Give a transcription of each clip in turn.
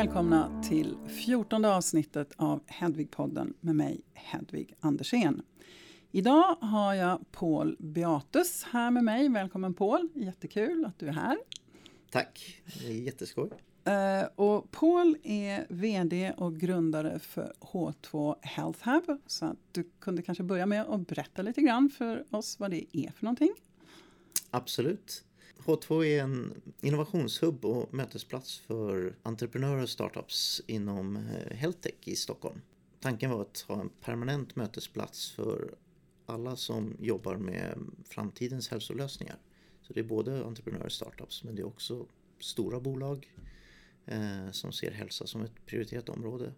välkomna till 14 avsnittet av Hedvigpodden med mig, Hedvig Andersén. Idag har jag Paul Beatus här med mig. Välkommen Paul, jättekul att du är här. Tack, det är jätteskoj. Uh, och Paul är VD och grundare för H2 Health Hub. Så att du kunde kanske börja med att berätta lite grann för oss vad det är för någonting. Absolut. H2 är en innovationshubb och mötesplats för entreprenörer och startups inom eh, heltech i Stockholm. Tanken var att ha en permanent mötesplats för alla som jobbar med framtidens hälsolösningar. Så det är både entreprenörer och startups men det är också stora bolag eh, som ser hälsa som ett prioriterat område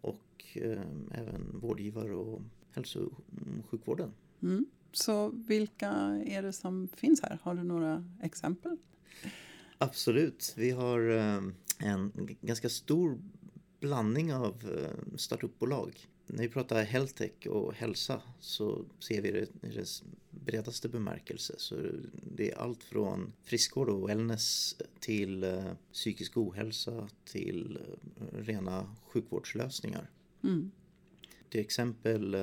och eh, även vårdgivare och hälso och sjukvården. Mm. Så vilka är det som finns här? Har du några exempel? Absolut. Vi har eh, en ganska stor blandning av eh, startupbolag. När vi pratar healthtech och hälsa så ser vi det i dess bredaste bemärkelse. Så det är allt från friskvård och wellness till eh, psykisk ohälsa till rena sjukvårdslösningar. Mm. Till exempel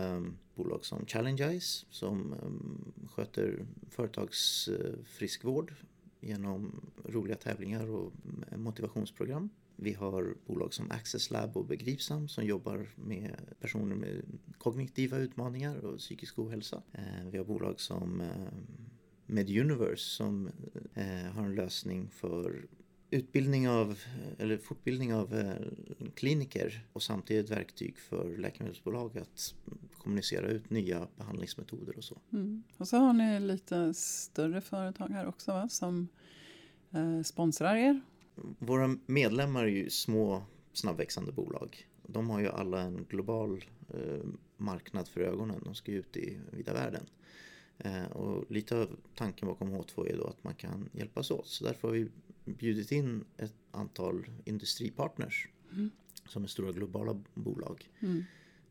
bolag som Challengize som ehm, sköter företagsfriskvård genom roliga tävlingar och ehm, motivationsprogram. Vi har bolag som Access Lab och Begripsam som jobbar med personer med kognitiva utmaningar och psykisk ohälsa. Eh, vi har bolag som ehm, MedUniverse som eh, har en lösning för utbildning av, eller fortbildning av eh, kliniker och samtidigt verktyg för läkemedelsbolag att kommunicera ut nya behandlingsmetoder och så. Mm. Och så har ni lite större företag här också va? som eh, sponsrar er? Våra medlemmar är ju små snabbväxande bolag. De har ju alla en global eh, marknad för ögonen. De ska ut i vida världen. Eh, och lite av tanken bakom H2 är då att man kan hjälpas åt. Så därför har vi bjudit in ett antal industripartners mm. som är stora globala bolag. Mm.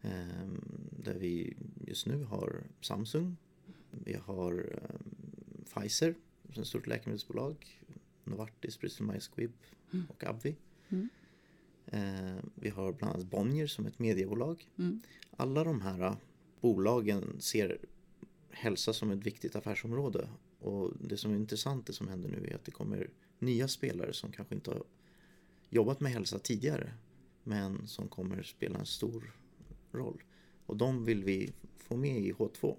Ehm, där vi just nu har Samsung, vi har ehm, Pfizer som är ett stort läkemedelsbolag, Novartis, Bristol Myers Squibb mm. och Abvi. Mm. Ehm, vi har bland annat Bonnier som ett mediebolag. Mm. Alla de här bolagen ser hälsa som ett viktigt affärsområde och det som är intressant det som händer nu är att det kommer nya spelare som kanske inte har jobbat med hälsa tidigare men som kommer spela en stor roll. Och de vill vi få med i H2.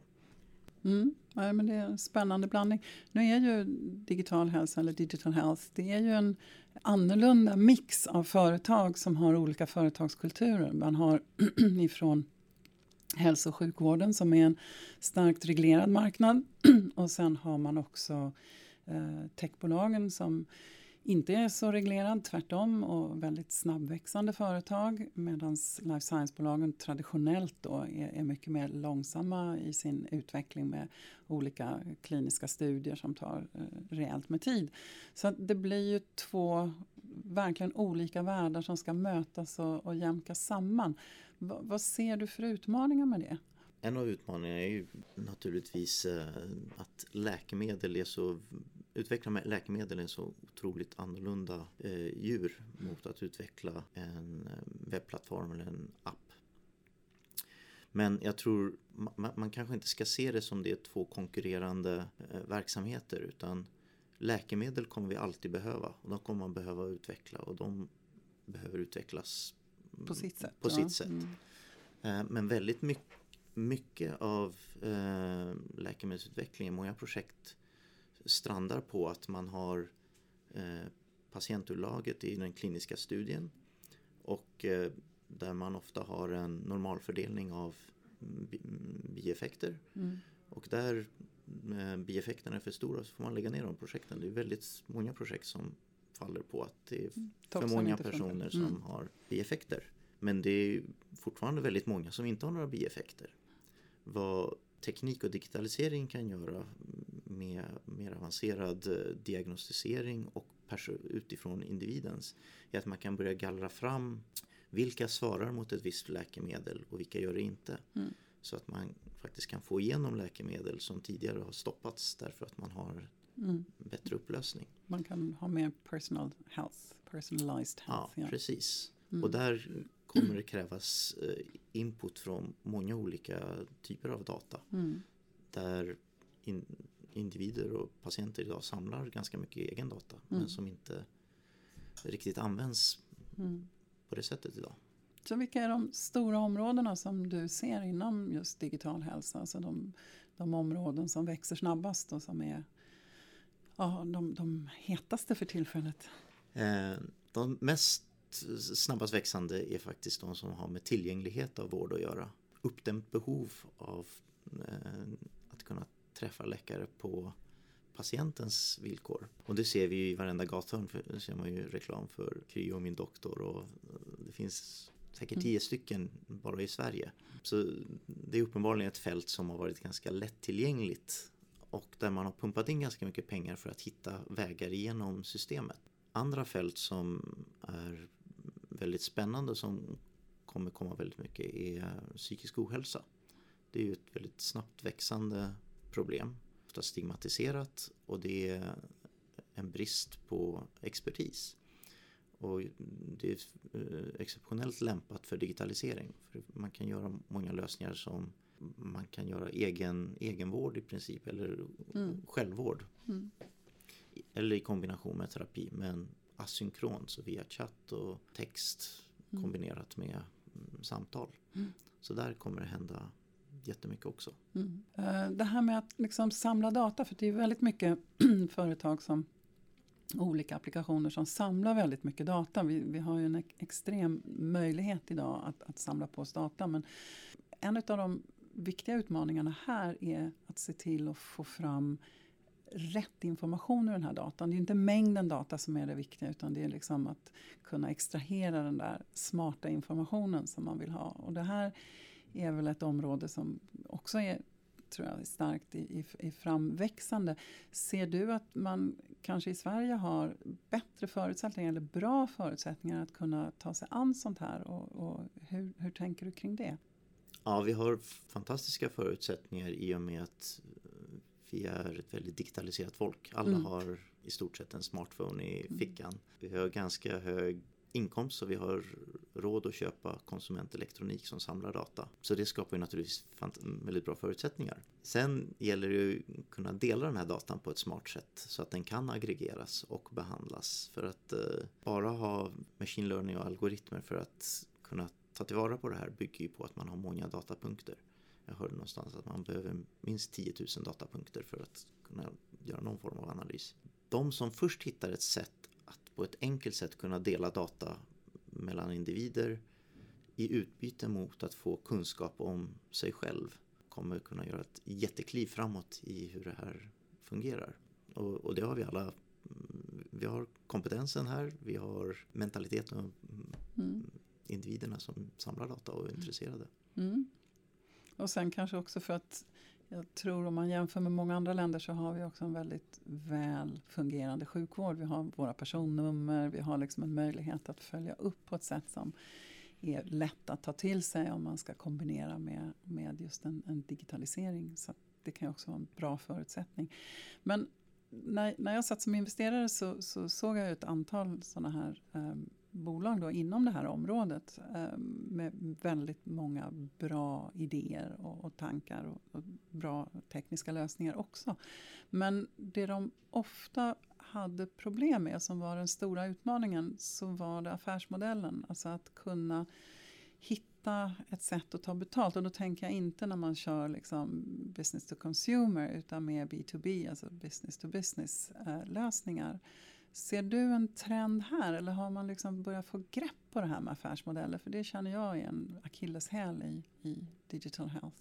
Mm, ja, men det är en spännande blandning. Nu är ju digital hälsa eller digital health det är ju en annorlunda mix av företag som har olika företagskulturer. Man har ifrån hälso och sjukvården som är en starkt reglerad marknad och sen har man också eh, techbolagen som inte är så reglerad, tvärtom, och väldigt snabbväxande företag medan life science-bolagen traditionellt då är, är, mycket mer långsamma i sin utveckling med olika kliniska studier som tar eh, rejält med tid. Så det blir ju två verkligen olika världar som ska mötas och, och jämkas samman. V vad ser du för utmaningar med det? En av utmaningarna är ju naturligtvis eh, att läkemedel är så utveckla läkemedel är en så otroligt annorlunda eh, djur mot att utveckla en eh, webbplattform eller en app. Men jag tror man, man kanske inte ska se det som det är två konkurrerande eh, verksamheter utan läkemedel kommer vi alltid behöva och de kommer man behöva utveckla och de behöver utvecklas på sitt sätt. På sitt sätt. Mm. Eh, men väldigt mycket, mycket av eh, läkemedelsutvecklingen, många projekt strandar på att man har eh, patientunderlaget i den kliniska studien och eh, där man ofta har en normalfördelning av bieffekter. Mm. Och där eh, bieffekterna är för stora så får man lägga ner de projekten. Det är väldigt många projekt som faller på att det är mm. för många personer som mm. har bieffekter. Men det är fortfarande väldigt många som inte har några bieffekter. Vad teknik och digitalisering kan göra med mer avancerad eh, diagnostisering och utifrån individens är att man kan börja gallra fram vilka svarar mot ett visst läkemedel och vilka gör det inte. Mm. Så att man faktiskt kan få igenom läkemedel som tidigare har stoppats därför att man har Mm. bättre upplösning. Man kan ha mer personal health, personalized health. Ja, precis. Mm. Och där kommer det krävas eh, input från många olika typer av data. Mm. Där in, individer och patienter idag samlar ganska mycket egen data Mm. men som inte riktigt används Mm. på det sättet idag. Så vilka är de stora områdena som du ser inom just digital hälsa? Alltså de, de områden som växer snabbast och som är ja, de, de hetaste för tillfället? Eh, De mest snabbast växande är faktiskt de som har med tillgänglighet av vård att göra. Uppdämt behov av eh, att kunna träffa läkare på patientens villkor. Och det ser vi ju i varenda gathörn. För nu ser man ju reklam för Kry och min doktor och eh, det finns säkert tio stycken bara i Sverige. Så det är uppenbarligen ett fält som har varit ganska lättillgängligt och där man har pumpat in ganska mycket pengar för att hitta vägar igenom systemet. Andra fält som är väldigt spännande som kommer komma väldigt mycket är psykisk ohälsa. Det är ju ett väldigt snabbt växande problem, ofta stigmatiserat och det är en brist på expertis. Och det är eh, exceptionellt lämpat för digitalisering. För man kan göra många lösningar som man kan göra egen, egenvård i princip eller Mm. självvård. Mm. Eller i kombination med terapi men asynkront så via chatt och text Mm. kombinerat med mm, samtal. Mm. Så där kommer det hända jättemycket också. Mm. Eh, det här med att liksom samla data, för det är väldigt mycket företag som olika applikationer som samlar väldigt mycket data. Vi, vi har ju en extrem möjlighet idag att, att samla på oss data. Men en av de viktiga utmaningarna här är att se till att få fram rätt information ur den här datan. Det är inte mängden data som är det viktiga utan det är liksom att kunna extrahera den där smarta informationen som man vill ha. Och det här är väl ett område som också är tror jag, starkt i, i, i framväxande. Ser du att man kanske i Sverige har bättre förutsättningar eller bra förutsättningar att kunna ta sig an sånt här? Och, och hur, hur tänker du kring det? Ja, vi har fantastiska förutsättningar i och med att eh, vi är ett väldigt digitaliserat folk. Alla Mm. har i stort sett en smartphone i fickan. Vi har ganska hög inkomst så vi har råd att köpa konsumentelektronik som samlar data. Så det skapar ju naturligtvis väldigt bra förutsättningar. Sen gäller det ju att kunna dela den här datan på ett smart sätt så att den kan aggregeras och behandlas. För att eh, bara ha machine learning och algoritmer för att kunna ta tillvara på det här bygger ju på att man har många datapunkter. Jag hörde någonstans att man behöver minst 10 000 datapunkter för att kunna göra någon form av analys. De som först hittar ett sätt på ett enkelt sätt kunna dela data mellan individer i utbyte mot att få kunskap om sig själv kommer kunna göra ett jättekliv framåt i hur det här fungerar. Och, och det har vi alla. mm, Vi har kompetensen här, vi har mentaliteten och Mm. individerna som samlar data och är intresserade. Mm. Och sen kanske också för att jag tror om man jämför med många andra länder så har vi också en väldigt väl fungerande sjukvård. Vi har våra personnummer, vi har liksom en möjlighet att följa upp på ett sätt som är lätt att ta till sig om man ska kombinera med, med just en, en digitalisering. Så att det kan ju också vara en bra förutsättning. Men när, när jag satt som investerare så, så såg jag ett antal sådana här um, bolag då inom det här området eh, med väldigt många bra idéer och, och tankar och, och, bra tekniska lösningar också. Men det de ofta hade problem med, som var den stora utmaningen, så var det affärsmodellen. Alltså att kunna hitta ett sätt att ta betalt. Och då tänker jag inte när man kör liksom business to consumer utan mer B2B, alltså business to business eh, lösningar. Ser du en trend här eller har man liksom börjat få grepp på det här med affärsmodeller? För det känner jag är en akilleshäl i, i digital health.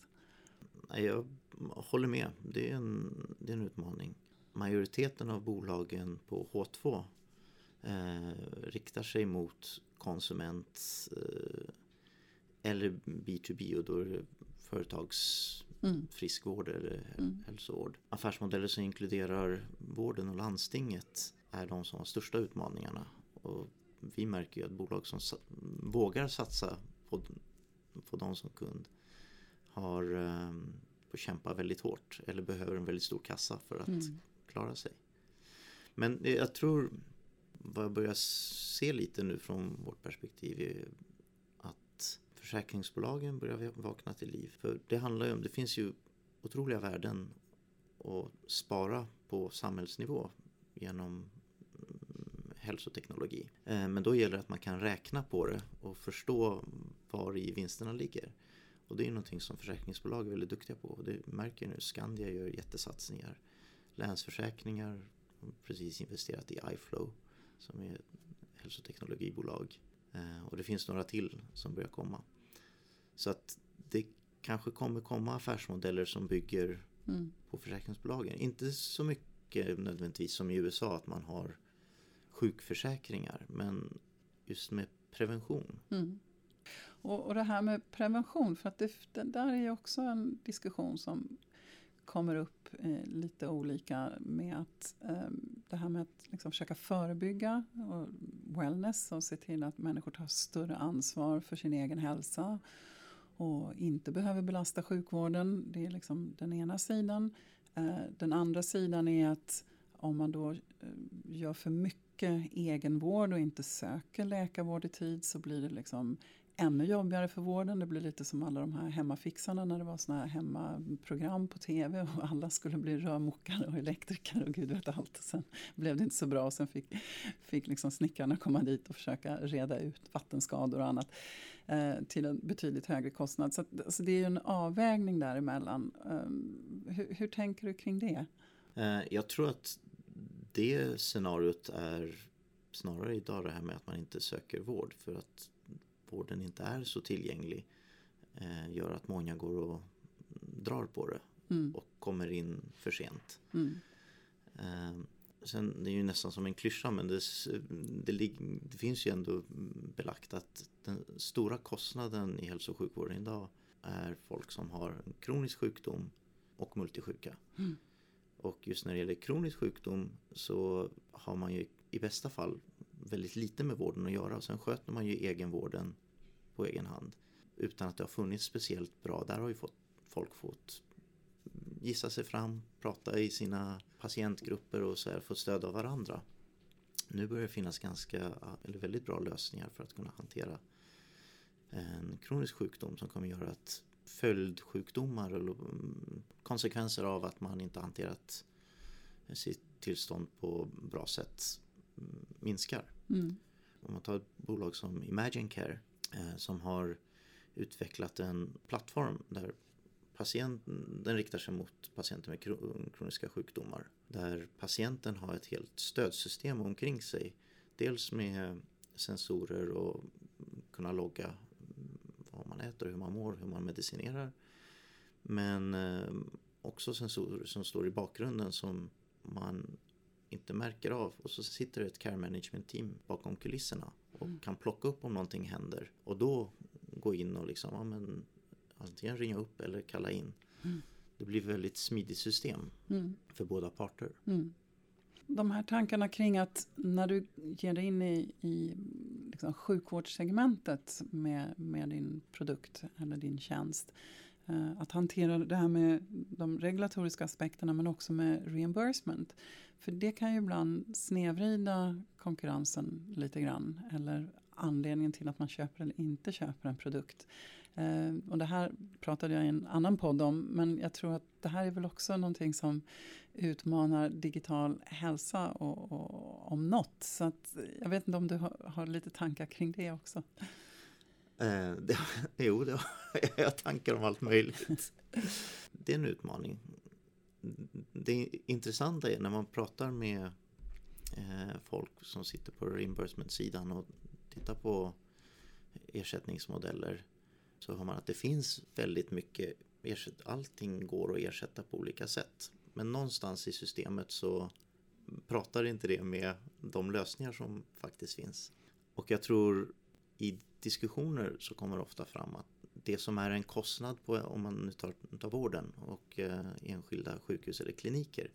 Jag håller med, det är, en, det är en utmaning. Majoriteten av bolagen på H2 eh, riktar sig mot konsument eh, eller B2B och då är det företags Mm. eller Mm. hälsovård. Affärsmodeller som inkluderar vården och landstinget är de som har största utmaningarna. Och vi märker ju att bolag som sa- vågar satsa på, på dem som kund har eh, får kämpa väldigt hårt eller behöver en väldigt stor kassa för att Mm. klara sig. Men jag tror vad jag börjar se lite nu från vårt perspektiv är att försäkringsbolagen börjar vakna till liv. För det handlar ju om, det finns ju otroliga värden att spara på samhällsnivå genom hälsoteknologi. Eh, men då gäller det att man kan räkna på det och förstå var i vinsterna ligger. Och det är någonting som försäkringsbolag är väldigt duktiga på. Det märker nu, Skandia gör jättesatsningar. Länsförsäkringar har precis investerat i iFlow som är ett hälsoteknologibolag. Eh, och det finns några till som börjar komma. Så att det kanske kommer komma affärsmodeller som bygger mm. på försäkringsbolagen. Inte så mycket nödvändigtvis som i USA att man har sjukförsäkringar men just med prevention. Mm. Och, och det här med prevention, för att det, det där är ju också en diskussion som kommer upp eh, lite olika med att eh, det här med att liksom försöka förebygga och wellness och se till att människor tar större ansvar för sin egen hälsa och inte behöver belasta sjukvården. Det är liksom den ena sidan. Eh, den andra sidan är att om man då eh, gör för mycket egenvård och inte söker läkarvård i tid så blir det liksom ännu jobbigare för vården. Det blir lite som alla de här hemmafixarna när det var såna här hemmaprogram på tv och alla skulle bli rörmokare och elektriker och gud vet allt. Sen blev det inte så bra och sen fick, fick liksom snickarna komma dit och försöka reda ut vattenskador och annat eh, till en betydligt högre kostnad. Så att, alltså det är ju en avvägning däremellan. Eh, hur, hur tänker du kring det? Eh, jag tror att det scenariot är snarare idag det här med att man inte söker vård för att vården inte är så tillgänglig eh, gör att många går och drar på det mm. och kommer in för sent. Mm. Eh, sen, det är ju nästan som en klyscha men det, det, det, finns ju ändå belagt att den stora kostnaden i hälso och sjukvården idag är folk som har kronisk sjukdom och multisjuka. Mm. Och just när det gäller kronisk sjukdom så har man ju i bästa fall väldigt lite med vården att göra. Och sen sköter man ju egenvården på egen hand. Utan att det har funnits speciellt bra. Där har ju fått, folk fått gissa sig fram, prata i sina patientgrupper och så här, få stöd av varandra. Nu börjar det finnas ganska, eller väldigt bra lösningar för att kunna hantera en kronisk sjukdom som kommer göra att följdsjukdomar eller mm, konsekvenser av att man inte hanterat sitt tillstånd på bra sätt mm, minskar. Mm. Om man tar ett bolag som Imagine Care eh, som har utvecklat en plattform där patienten, den riktar sig mot patienter med kroniska sjukdomar. Där patienten har ett helt stödsystem omkring sig. Dels med sensorer och kunna logga man äter, hur man mår, hur man medicinerar. Men eh, också sensorer som står i bakgrunden som man inte märker av. Och så sitter det ett care management team bakom kulisserna och mm. kan plocka upp om någonting händer. Och då gå in och liksom, ja, men, antingen ringa upp eller kalla in. Mm. Det blir ett väldigt smidigt system mm. för båda parter. Mm. De här tankarna kring att när du ger dig in i, i liksom sjukvårdssegmentet med, med din produkt eller din tjänst Eh, att hantera det här med de regulatoriska aspekterna men också med reimbursement. För det kan ju ibland snedvrida konkurrensen lite grann eller anledningen till att man köper eller inte köper en produkt. Eh, och det här pratade jag i en annan podd om men jag tror att det här är väl också någonting som utmanar digital hälsa och, och om något. Så att, jag vet inte om du har, har lite tankar kring det också. Eh, det, jo, det har, jag har tankar om allt möjligt. Det är en utmaning. Det intressanta är när man pratar med eh, folk som sitter på reimbursement-sidan och tittar på ersättningsmodeller så har man att det finns väldigt mycket allting går att ersätta på olika sätt. Men någonstans i systemet så pratar inte det med de lösningar som faktiskt finns. Och jag tror i diskussioner så kommer det ofta fram att det som är en kostnad på, om man nu tar, tar vården och eh, enskilda sjukhus eller kliniker.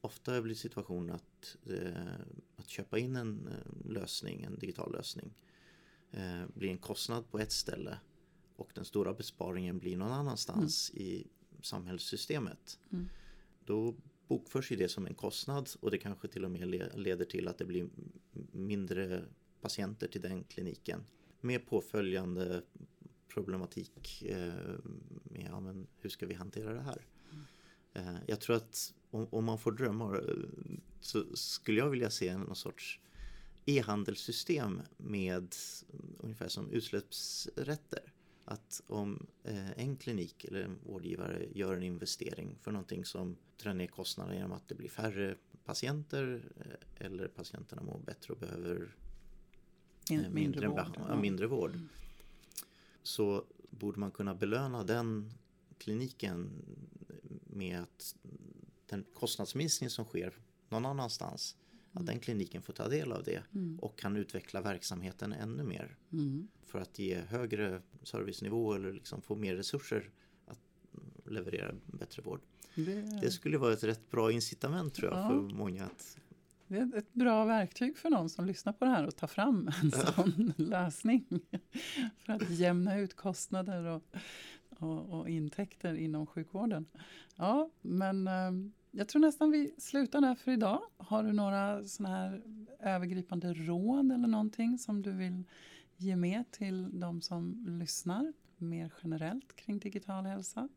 Ofta blir situationen att, eh, att köpa in en eh, lösning, en digital lösning, eh, blir en kostnad på ett ställe och den stora besparingen blir någon annanstans mm. i samhällssystemet. Mm. Då bokförs ju det som en kostnad och det kanske till och med leder till att det blir mindre patienter till den kliniken. Med påföljande problematik eh, med ja, men hur ska vi hantera det här? Mm. Jag tror att om, om, man får drömma eh, så skulle jag vilja se någon sorts e-handelssystem med ungefär som utsläppsrätter. Att om eh, en klinik eller en vårdgivare gör en investering för någonting som drar ner kostnaderna genom att det blir färre patienter eh, eller patienterna mår bättre och behöver mindre, mindre, vård, ja. mindre vård. Så borde man kunna belöna den kliniken med att den kostnadsminskning som sker någon annanstans att mm. den kliniken får ta del av det mm. och kan utveckla verksamheten ännu mer. Mm. För att ge högre servicenivå eller liksom få mer resurser att leverera bättre vård. Det, det skulle vara ett rätt bra incitament tror jag ja. för många att det är ett bra verktyg för någon som lyssnar på det här att ta fram en sån lösning. För att jämna ut kostnader och, och, och, intäkter inom sjukvården. Ja, men ehm, jag tror nästan vi slutar där för idag. Har du några sådana här övergripande råd eller någonting som du vill ge med till de som lyssnar mer generellt kring digital hälsa?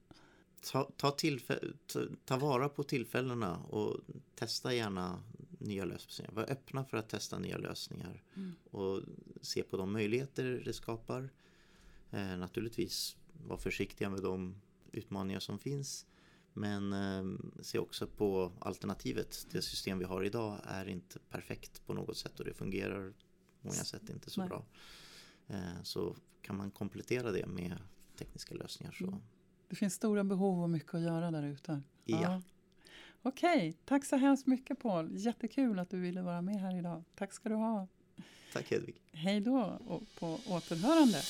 Ta, ta, ta, ta vara på tillfällena och testa gärna nya lösningar. Var öppna för att testa nya lösningar mm. och se på de möjligheter det skapar. Eh, naturligtvis var försiktiga med de utmaningar som finns men eh, se också på alternativet. Det system vi har idag är inte perfekt på något sätt och det fungerar på många sätt inte så Nej. bra. Eh, så kan man komplettera det med tekniska lösningar så. Mm. Det finns stora behov och mycket att göra där ute. Ja. ja. Okej, tack så hemskt mycket Paul. Jättekul att du ville vara med här idag. Tack ska du ha. Tack Hedvig. Hej då och på återhörande.